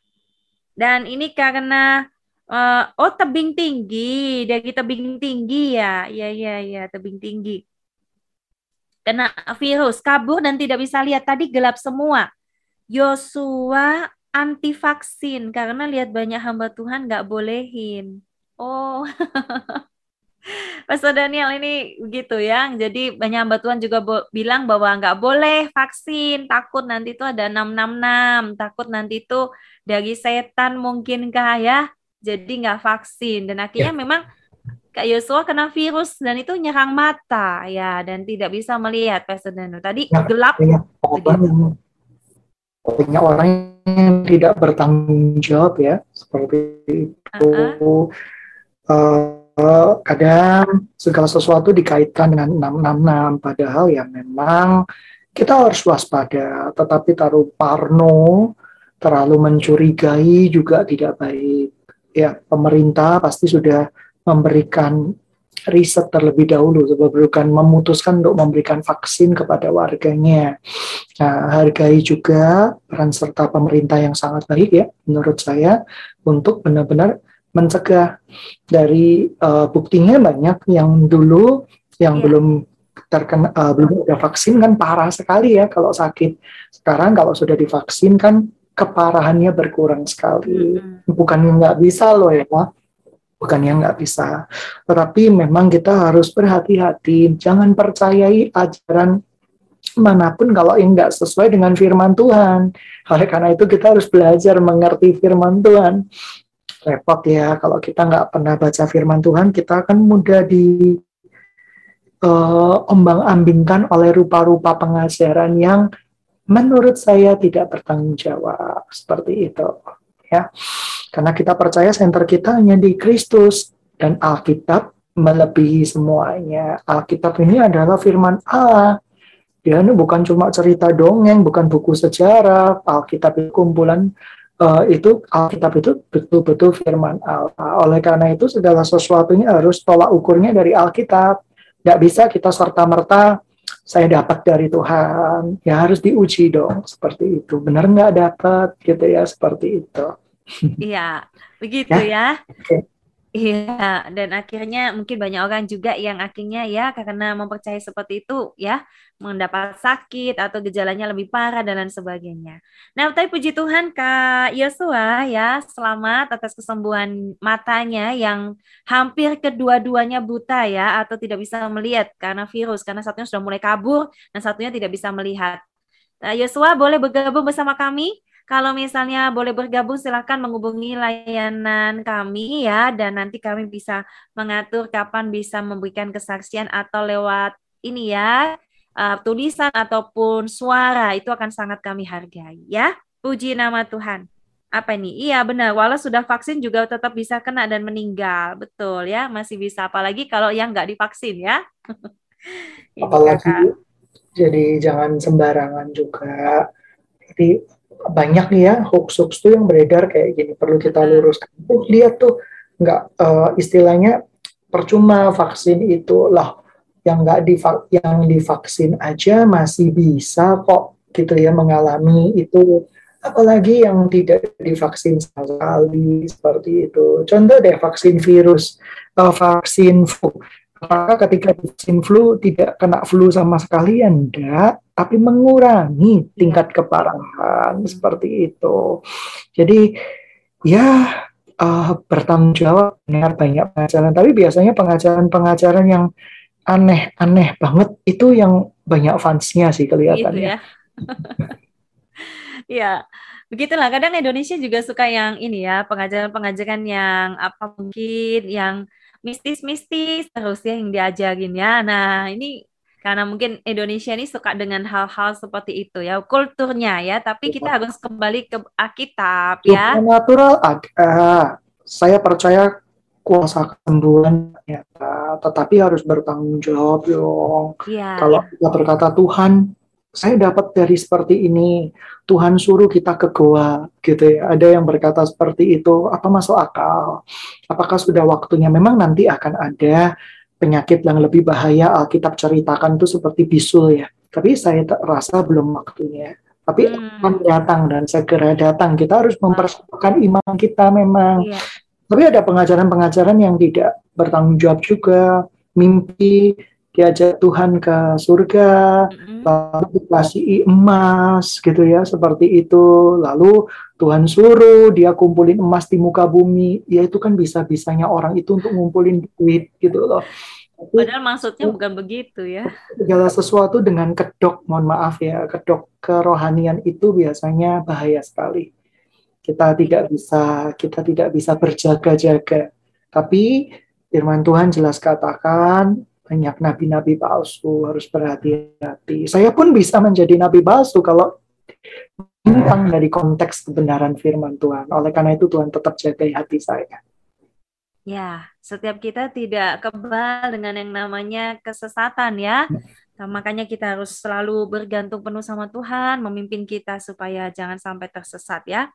Dan ini karena Uh, oh tebing tinggi, dari tebing tinggi ya, ya ya ya tebing tinggi. Kena virus, kabur dan tidak bisa lihat. Tadi gelap semua. Yosua anti vaksin karena lihat banyak hamba Tuhan nggak bolehin. Oh, Pastor Daniel ini begitu ya. Jadi banyak hamba Tuhan juga bilang bahwa nggak boleh vaksin, takut nanti itu ada 666, takut nanti itu dari setan mungkinkah ya jadi nggak vaksin. Dan akhirnya ya. memang Kak Yosua kena virus dan itu nyerang mata ya dan tidak bisa melihat Presiden. Tadi ya, gelap.
banyak orang, banyak orang yang tidak bertanggung jawab ya. Seperti itu. Uh -uh. Uh, kadang segala sesuatu dikaitkan dengan 666 padahal ya memang kita harus waspada. Tetapi taruh parno terlalu mencurigai juga tidak baik ya pemerintah pasti sudah memberikan riset terlebih dahulu sebelum memutuskan untuk memberikan vaksin kepada warganya. Nah, hargai juga peran serta pemerintah yang sangat baik ya menurut saya untuk benar-benar mencegah dari uh, buktinya banyak yang dulu yang yeah. belum terkena uh, belum ada vaksin kan parah sekali ya kalau sakit. Sekarang kalau sudah divaksin kan keparahannya berkurang sekali. Bukan yang nggak bisa loh ya, bukan yang nggak bisa. Tetapi memang kita harus berhati-hati, jangan percayai ajaran mana pun kalau yang nggak sesuai dengan firman Tuhan. Oleh karena itu kita harus belajar mengerti firman Tuhan. Repot ya kalau kita nggak pernah baca firman Tuhan, kita akan mudah di uh, ombang-ambingkan oleh rupa-rupa pengajaran yang menurut saya tidak bertanggung jawab seperti itu. ya. Karena kita percaya center kita hanya di Kristus dan Alkitab melebihi semuanya. Alkitab ini adalah firman Allah. Dia ini bukan cuma cerita dongeng, bukan buku sejarah. Alkitab itu kumpulan uh, itu Alkitab itu betul-betul firman Allah. Oleh karena itu segala sesuatunya harus tolak ukurnya dari Alkitab. Tidak bisa kita serta-merta saya dapat dari Tuhan. Ya harus diuji dong seperti itu. Benar nggak dapat gitu ya seperti itu.
Iya, begitu ya. ya. Okay. Iya, dan akhirnya mungkin banyak orang juga yang akhirnya ya karena mempercayai seperti itu ya mendapat sakit atau gejalanya lebih parah dan lain sebagainya. Nah, tapi puji Tuhan Kak Yosua ya, selamat atas kesembuhan matanya yang hampir kedua-duanya buta ya atau tidak bisa melihat karena virus karena satunya sudah mulai kabur dan satunya tidak bisa melihat. Nah, Yosua boleh bergabung bersama kami kalau misalnya boleh bergabung silahkan menghubungi layanan kami ya dan nanti kami bisa mengatur kapan bisa memberikan kesaksian atau lewat ini ya uh, tulisan ataupun suara itu akan sangat kami hargai ya. Puji nama Tuhan. Apa ini? Iya benar. Walau sudah vaksin juga tetap bisa kena dan meninggal. Betul ya, masih bisa. Apalagi kalau yang nggak divaksin ya.
Apalagi kakak. jadi jangan sembarangan juga. Jadi banyak nih ya hoax-hoax tuh yang beredar kayak gini perlu kita luruskan. Oh, lihat tuh nggak uh, istilahnya percuma vaksin itu lah yang nggak di yang divaksin aja masih bisa kok gitu ya mengalami itu apalagi yang tidak divaksin sekali seperti itu. Contoh deh vaksin virus, uh, vaksin flu Apakah ketika vaksin flu tidak kena flu sama sekali? Ya enggak, tapi mengurangi tingkat iya. keparahan seperti itu. Jadi ya uh, bertanggung jawab dengar banyak pengajaran, tapi biasanya pengajaran-pengajaran yang aneh-aneh banget itu yang banyak fansnya sih kelihatannya.
Iya. ya, begitulah. Kadang Indonesia juga suka yang ini ya, pengajaran-pengajaran yang apa mungkin yang mistis-mistis terus ya yang diajarin ya. Nah, ini karena mungkin Indonesia ini suka dengan hal-hal seperti itu ya, kulturnya ya, tapi kita harus kembali ke Alkitab ya.
Natural ada. Saya percaya kuasa kesembuhan ya, tetapi harus bertanggung jawab dong. Ya, Kalau kita berkata Tuhan saya dapat dari seperti ini. Tuhan suruh kita ke goa, gitu ya. Ada yang berkata seperti itu. Apa masuk akal? Apakah sudah waktunya? Memang nanti akan ada penyakit yang lebih bahaya. Alkitab ceritakan itu seperti bisul ya. Tapi saya rasa belum waktunya. Tapi hmm. akan datang dan segera datang. Kita harus mempersiapkan iman kita memang. Yeah. Tapi ada pengajaran-pengajaran yang tidak bertanggung jawab juga. Mimpi, diajak Tuhan ke surga, mm-hmm. lalu dikasih emas gitu ya, seperti itu. Lalu Tuhan suruh dia kumpulin emas di muka bumi, ya itu kan bisa-bisanya orang itu untuk ngumpulin duit gitu loh.
Padahal maksudnya bukan begitu ya.
Segala sesuatu dengan kedok, mohon maaf ya, kedok kerohanian itu biasanya bahaya sekali. Kita tidak bisa, kita tidak bisa berjaga-jaga. Tapi firman Tuhan jelas katakan banyak nabi-nabi palsu harus berhati-hati. Saya pun bisa menjadi nabi palsu kalau tentang dari konteks kebenaran firman Tuhan. Oleh karena itu Tuhan tetap jaga hati saya.
Ya, setiap kita tidak kebal dengan yang namanya kesesatan ya. Nah, makanya kita harus selalu bergantung penuh sama Tuhan, memimpin kita supaya jangan sampai tersesat ya.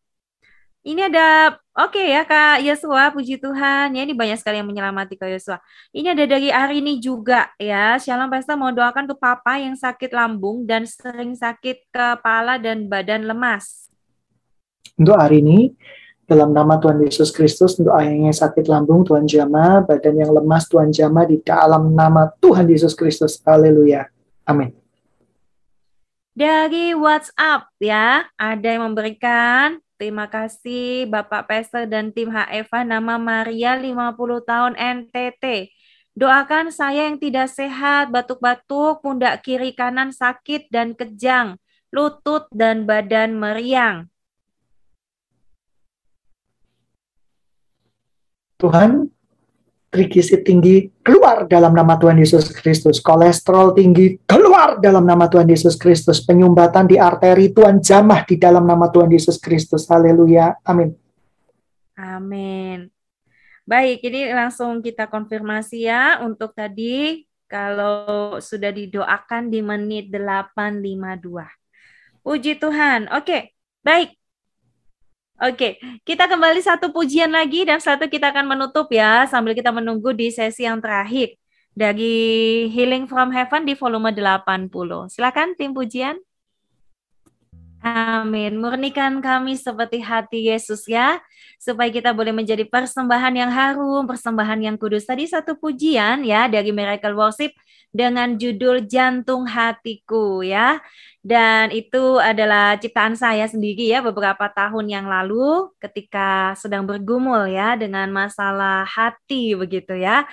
Ini ada, oke okay ya Kak Yosua, puji Tuhan. Ya ini banyak sekali yang menyelamati Kak Yosua. Ini ada dari Arini juga ya. Shalom Pastor mau doakan untuk Papa yang sakit lambung dan sering sakit kepala dan badan lemas.
Untuk Arini, dalam nama Tuhan Yesus Kristus, untuk ayahnya sakit lambung, Tuhan jama, badan yang lemas, Tuhan jama, di dalam nama Tuhan Yesus Kristus. Haleluya. Amin.
Dari WhatsApp ya, ada yang memberikan Terima kasih Bapak Pester dan tim HFA nama Maria 50 tahun NTT. Doakan saya yang tidak sehat, batuk-batuk, pundak kiri kanan sakit dan kejang, lutut dan badan meriang.
Tuhan, trigliserid tinggi keluar dalam nama Tuhan Yesus Kristus. Kolesterol tinggi keluar dalam nama Tuhan Yesus Kristus. Penyumbatan di arteri Tuhan jamah di dalam nama Tuhan Yesus Kristus. Haleluya. Amin.
Amin. Baik, ini langsung kita konfirmasi ya untuk tadi kalau sudah didoakan di menit 852. Puji Tuhan. Oke, baik. Oke, kita kembali satu pujian lagi dan satu kita akan menutup ya sambil kita menunggu di sesi yang terakhir dari Healing from Heaven di volume 80. Silakan tim pujian. Amin. Murnikan kami seperti hati Yesus ya, supaya kita boleh menjadi persembahan yang harum, persembahan yang kudus. Tadi satu pujian ya dari Miracle Worship dengan judul Jantung Hatiku ya. Dan itu adalah ciptaan saya sendiri ya beberapa tahun yang lalu ketika sedang bergumul ya dengan masalah hati begitu ya.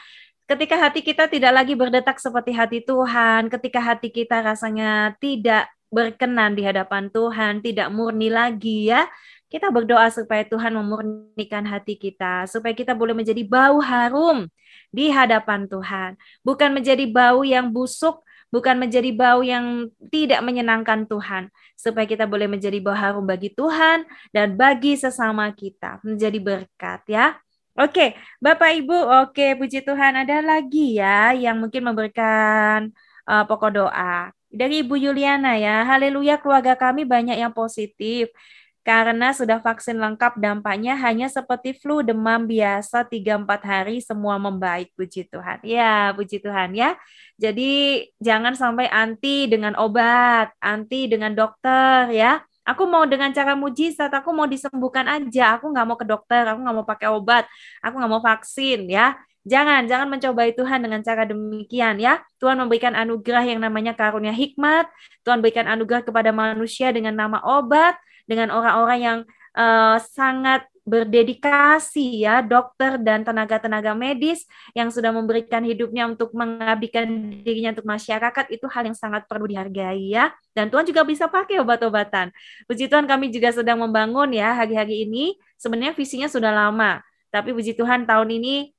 Ketika hati kita tidak lagi berdetak seperti hati Tuhan, ketika hati kita rasanya tidak berkenan di hadapan Tuhan, tidak murni lagi ya. Kita berdoa supaya Tuhan memurnikan hati kita, supaya kita boleh menjadi bau harum di hadapan Tuhan. Bukan menjadi bau yang busuk, bukan menjadi bau yang tidak menyenangkan Tuhan. Supaya kita boleh menjadi bau harum bagi Tuhan dan bagi sesama kita. Menjadi berkat ya. Oke, Bapak Ibu, oke puji Tuhan ada lagi ya yang mungkin memberikan uh, pokok doa dari Ibu Yuliana ya. Haleluya keluarga kami banyak yang positif karena sudah vaksin lengkap dampaknya hanya seperti flu demam biasa 3-4 hari semua membaik puji Tuhan. Ya, puji Tuhan ya. Jadi jangan sampai anti dengan obat, anti dengan dokter ya. Aku mau dengan cara mujizat, aku mau disembuhkan aja. Aku nggak mau ke dokter, aku nggak mau pakai obat, aku nggak mau vaksin ya. Jangan, jangan mencobai Tuhan dengan cara demikian ya. Tuhan memberikan anugerah yang namanya karunia hikmat. Tuhan berikan anugerah kepada manusia dengan nama obat, dengan orang-orang yang uh, sangat berdedikasi ya dokter dan tenaga-tenaga medis yang sudah memberikan hidupnya untuk mengabdikan dirinya untuk masyarakat itu hal yang sangat perlu dihargai ya dan Tuhan juga bisa pakai obat-obatan. Puji Tuhan kami juga sedang membangun ya hari-hari ini sebenarnya visinya sudah lama tapi puji Tuhan tahun ini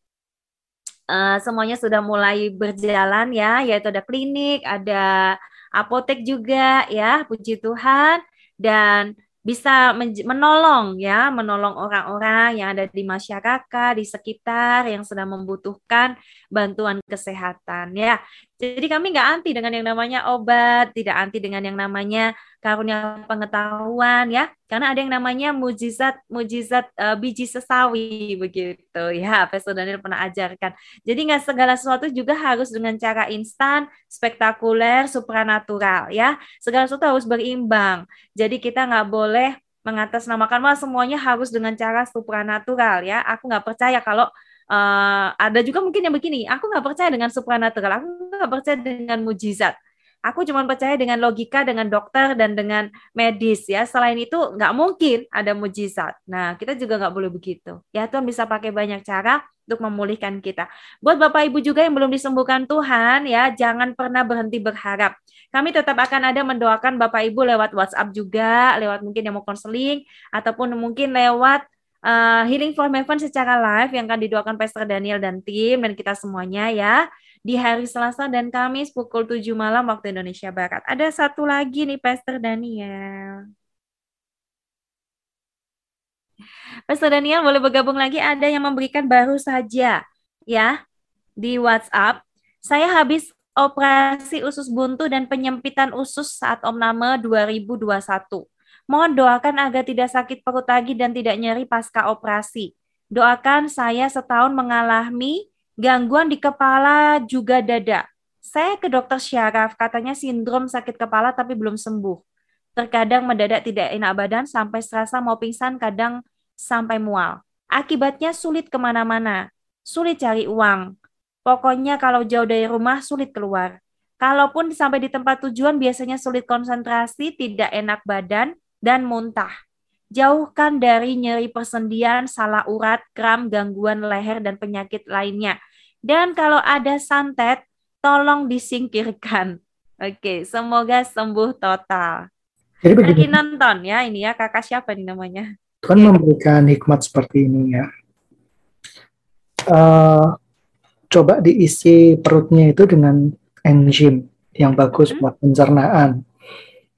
uh, semuanya sudah mulai berjalan ya, yaitu ada klinik, ada apotek juga ya, puji Tuhan dan bisa menolong ya, menolong orang-orang yang ada di masyarakat, di sekitar yang sedang membutuhkan bantuan kesehatan ya. Jadi kami nggak anti dengan yang namanya obat, tidak anti dengan yang namanya karunia pengetahuan ya, karena ada yang namanya mujizat mujizat uh, biji sesawi begitu ya, Pastor Daniel pernah ajarkan. Jadi nggak segala sesuatu juga harus dengan cara instan, spektakuler, supranatural ya. Segala sesuatu harus berimbang. Jadi kita nggak boleh mengatasnamakan wah semuanya harus dengan cara supranatural ya. Aku nggak percaya kalau uh, ada juga mungkin yang begini, aku nggak percaya dengan supranatural, aku nggak percaya dengan mujizat. Aku cuma percaya dengan logika, dengan dokter, dan dengan medis ya. Selain itu nggak mungkin ada mujizat. Nah, kita juga nggak boleh begitu. Ya, Tuhan bisa pakai banyak cara untuk memulihkan kita. Buat Bapak Ibu juga yang belum disembuhkan Tuhan, ya jangan pernah berhenti berharap. Kami tetap akan ada mendoakan Bapak Ibu lewat WhatsApp juga, lewat mungkin yang mau konseling, ataupun mungkin lewat uh, Healing for Heaven secara live yang akan didoakan Pastor Daniel dan tim dan kita semuanya ya di hari Selasa dan Kamis pukul 7 malam waktu Indonesia Barat. Ada satu lagi nih Pastor Daniel. Pastor Daniel boleh bergabung lagi ada yang memberikan baru saja ya di WhatsApp. Saya habis operasi usus buntu dan penyempitan usus saat Om Nama 2021. Mohon doakan agar tidak sakit perut lagi dan tidak nyeri pasca operasi. Doakan saya setahun mengalami gangguan di kepala juga dada. Saya ke dokter syaraf, katanya sindrom sakit kepala tapi belum sembuh. Terkadang mendadak tidak enak badan sampai serasa mau pingsan, kadang sampai mual. Akibatnya sulit ke mana-mana, sulit cari uang. Pokoknya kalau jauh dari rumah sulit keluar. Kalaupun sampai di tempat tujuan biasanya sulit konsentrasi, tidak enak badan, dan muntah. Jauhkan dari nyeri persendian, salah urat, kram, gangguan leher, dan penyakit lainnya. Dan kalau ada santet, tolong disingkirkan. Oke, semoga sembuh total. Jadi begini. Lagi nonton ya ini ya kakak siapa nih namanya?
Tuhan memberikan hikmat seperti ini ya. Uh, coba diisi perutnya itu dengan enzim yang bagus hmm? buat pencernaan.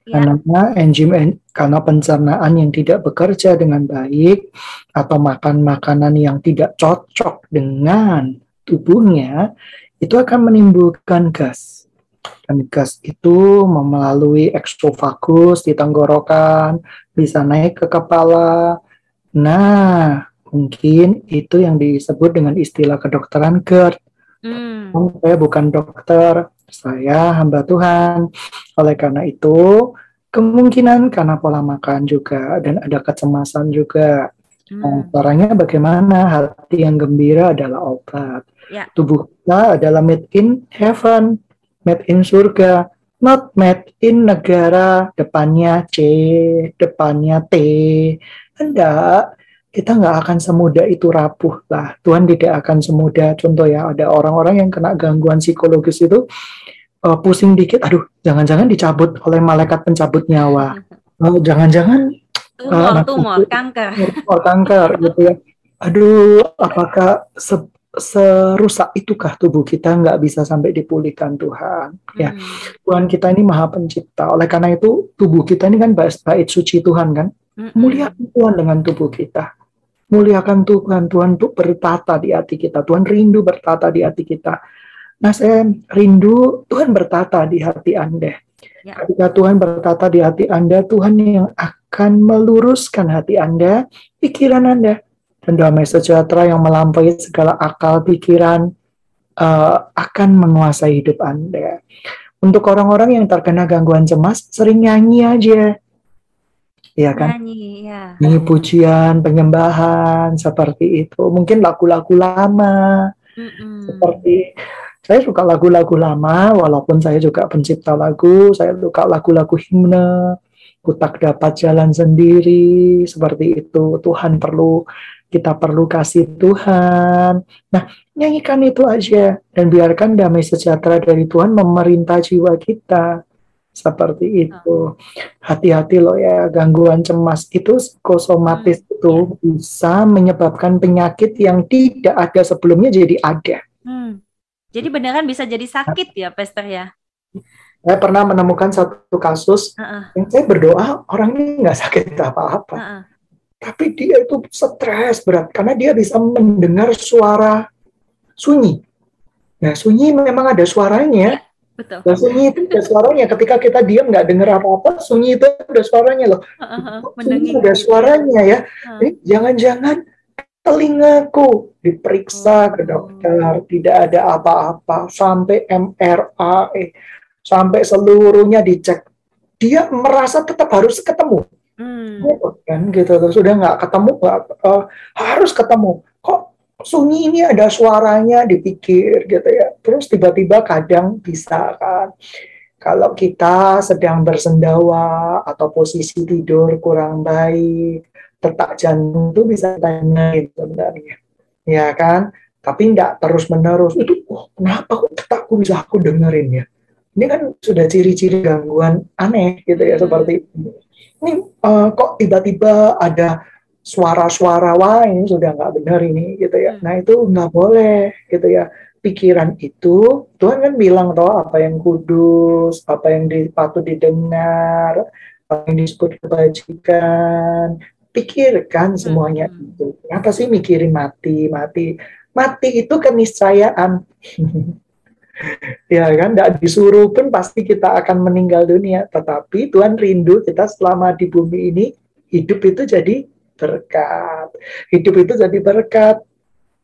Ya. Karena enzim karena pencernaan yang tidak bekerja dengan baik atau makan makanan yang tidak cocok dengan tubuhnya itu akan menimbulkan gas. Dan gas itu melalui eksofagus di tenggorokan, bisa naik ke kepala. Nah, mungkin itu yang disebut dengan istilah kedokteran GERD. Hmm. Saya bukan dokter, saya hamba Tuhan. Oleh karena itu, kemungkinan karena pola makan juga dan ada kecemasan juga. Hmm. caranya bagaimana? Hati yang gembira adalah obat. Ya. Tubuh kita adalah made in heaven, made in surga, not made in negara depannya C, depannya T. Enggak, kita nggak akan semudah itu rapuh lah. Tuhan tidak akan semudah. Contoh ya, ada orang-orang yang kena gangguan psikologis itu uh, pusing dikit, aduh, jangan-jangan dicabut oleh malaikat pencabut nyawa. Uh, jangan-jangan
tumor, uh, tumor, kanker,
tumor, kanker, gitu ya. Aduh, apakah se serusak itukah tubuh kita nggak bisa sampai dipulihkan Tuhan? Ya, hmm. Tuhan kita ini Maha Pencipta. Oleh karena itu, tubuh kita ini kan bait suci Tuhan kan. Hmm. Muliakan Tuhan dengan tubuh kita. Muliakan Tuhan, Tuhan untuk bertata di hati kita. Tuhan rindu bertata di hati kita Nah, saya rindu Tuhan bertata di hati Anda. Ya. Ketika Tuhan bertata di hati Anda, Tuhan yang akan meluruskan hati Anda, pikiran Anda. Dan damai sejahtera yang melampaui segala akal pikiran uh, akan menguasai hidup Anda. Untuk orang-orang yang terkena gangguan cemas, sering nyanyi aja. Iya kan? Nyanyi, ya. Nyanyi pujian, penyembahan, seperti itu. Mungkin lagu-lagu lama, mm -mm. seperti saya suka lagu-lagu lama, walaupun saya juga pencipta lagu, saya suka lagu-lagu himne, kutak dapat jalan sendiri, seperti itu. Tuhan perlu, kita perlu kasih Tuhan. Nah, nyanyikan itu aja, dan biarkan damai sejahtera dari Tuhan memerintah jiwa kita. Seperti itu. Hati-hati loh ya, gangguan cemas itu psikosomatis hmm. itu bisa menyebabkan penyakit yang tidak ada sebelumnya jadi ada. Hmm
jadi beneran bisa jadi sakit ya, Pester ya?
Saya pernah menemukan satu kasus uh -uh. yang saya berdoa orang ini nggak sakit apa-apa, uh -uh. tapi dia itu stres berat karena dia bisa mendengar suara sunyi. Nah sunyi memang ada suaranya. Betul. Dan sunyi itu ada suaranya. Ketika kita diam nggak dengar apa-apa, sunyi itu ada suaranya loh. Uh, uh, sunyi ada suaranya ya. Jangan-jangan telingaku diperiksa ke dokter. Tidak ada apa-apa. Sampai MRI sampai seluruhnya dicek. Dia merasa tetap harus ketemu. Hmm. Gitu kan gitu. Sudah nggak ketemu gak, uh, harus ketemu. Kok sunyi ini ada suaranya dipikir gitu ya. Terus tiba-tiba kadang bisa kan. Kalau kita sedang bersendawa atau posisi tidur kurang baik detak jantung itu bisa tanyain sebenarnya ya kan? Tapi tidak terus menerus itu oh, kenapa kok detakku bisa aku dengerin ya? Ini kan sudah ciri-ciri gangguan aneh gitu ya seperti ini uh, kok tiba-tiba ada suara-suara wah ini sudah nggak benar ini gitu ya. Nah itu nggak boleh gitu ya. Pikiran itu Tuhan kan bilang toh apa yang kudus apa yang patut didengar apa yang disebut kebajikan pikirkan hmm. semuanya hmm. itu. Kenapa sih mikirin mati, mati? Mati itu keniscayaan. ya kan, tidak disuruh pun pasti kita akan meninggal dunia. Tetapi Tuhan rindu kita selama di bumi ini, hidup itu jadi berkat. Hidup itu jadi berkat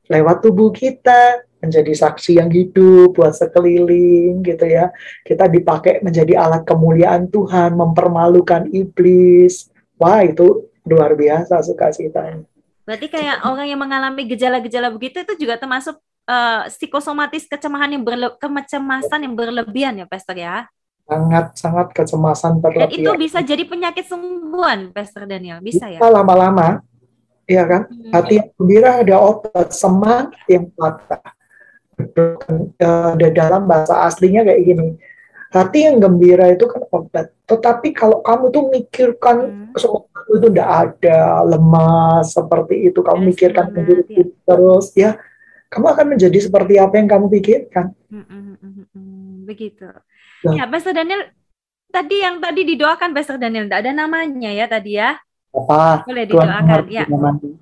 lewat tubuh kita, menjadi saksi yang hidup buat sekeliling gitu ya. Kita dipakai menjadi alat kemuliaan Tuhan, mempermalukan iblis. Wah, itu luar biasa sukacitanya.
Berarti kayak orang yang mengalami gejala-gejala begitu itu juga termasuk uh, psikosomatis kecemasan yang berle kecemasan yang berlebihan ya, Pastor ya?
Sangat sangat kecemasan berlebihan.
Dan itu bisa jadi penyakit sembuhan, Pastor Daniel, bisa, ya?
Lama-lama, ya kan? Hmm. Hati yang gembira ada obat, semangat yang patah. Di dalam bahasa aslinya kayak gini, hati yang gembira itu kan obat. Tetapi kalau kamu tuh mikirkan hmm. Semua itu udah ada lemas seperti itu kamu yes, mikirkan sendiri ya. terus ya kamu akan menjadi seperti apa yang kamu pikirkan
begitu ya Pastor Daniel tadi yang tadi didoakan Pastor Daniel, tidak ada namanya ya tadi ya.
Apa? Boleh didoakan Tuhan ya.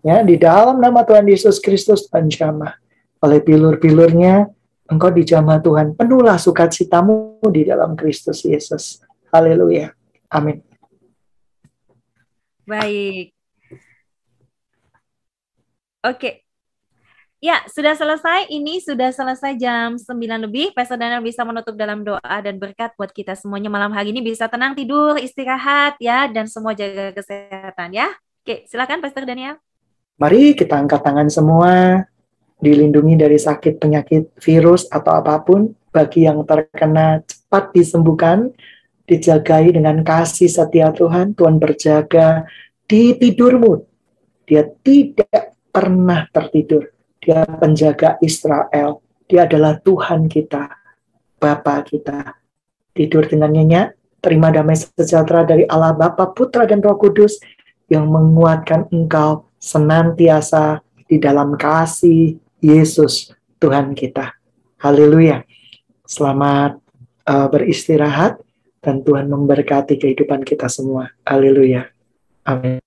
ya. Di dalam nama Tuhan Yesus Kristus penjamah. Oleh pilur-pilurnya, engkau dijamah Tuhan. Penuhlah sukacitamu di dalam Kristus Yesus. Haleluya. Amin.
Baik. Oke, Ya, sudah selesai. Ini sudah selesai jam 9 lebih. Pastor Daniel bisa menutup dalam doa dan berkat buat kita semuanya malam hari ini bisa tenang tidur, istirahat ya dan semua jaga kesehatan ya. Oke, silakan Pastor Daniel.
Mari kita angkat tangan semua, dilindungi dari sakit penyakit virus atau apa pun. Bagi yang terkena cepat disembuhkan, dijagai dengan kasih setia Tuhan. Tuhan berjaga di tidurmu. Dia tidak pernah tertidur dia penjaga Israel. Dia adalah Tuhan kita, Bapa kita. Tidur dengan nyenyak, terima damai sejahtera dari Allah Bapa, Putra, dan Roh Kudus yang menguatkan engkau senantiasa di dalam kasih Yesus Tuhan kita. Haleluya. Selamat uh, beristirahat dan Tuhan memberkati kehidupan kita semua. Haleluya. Amin.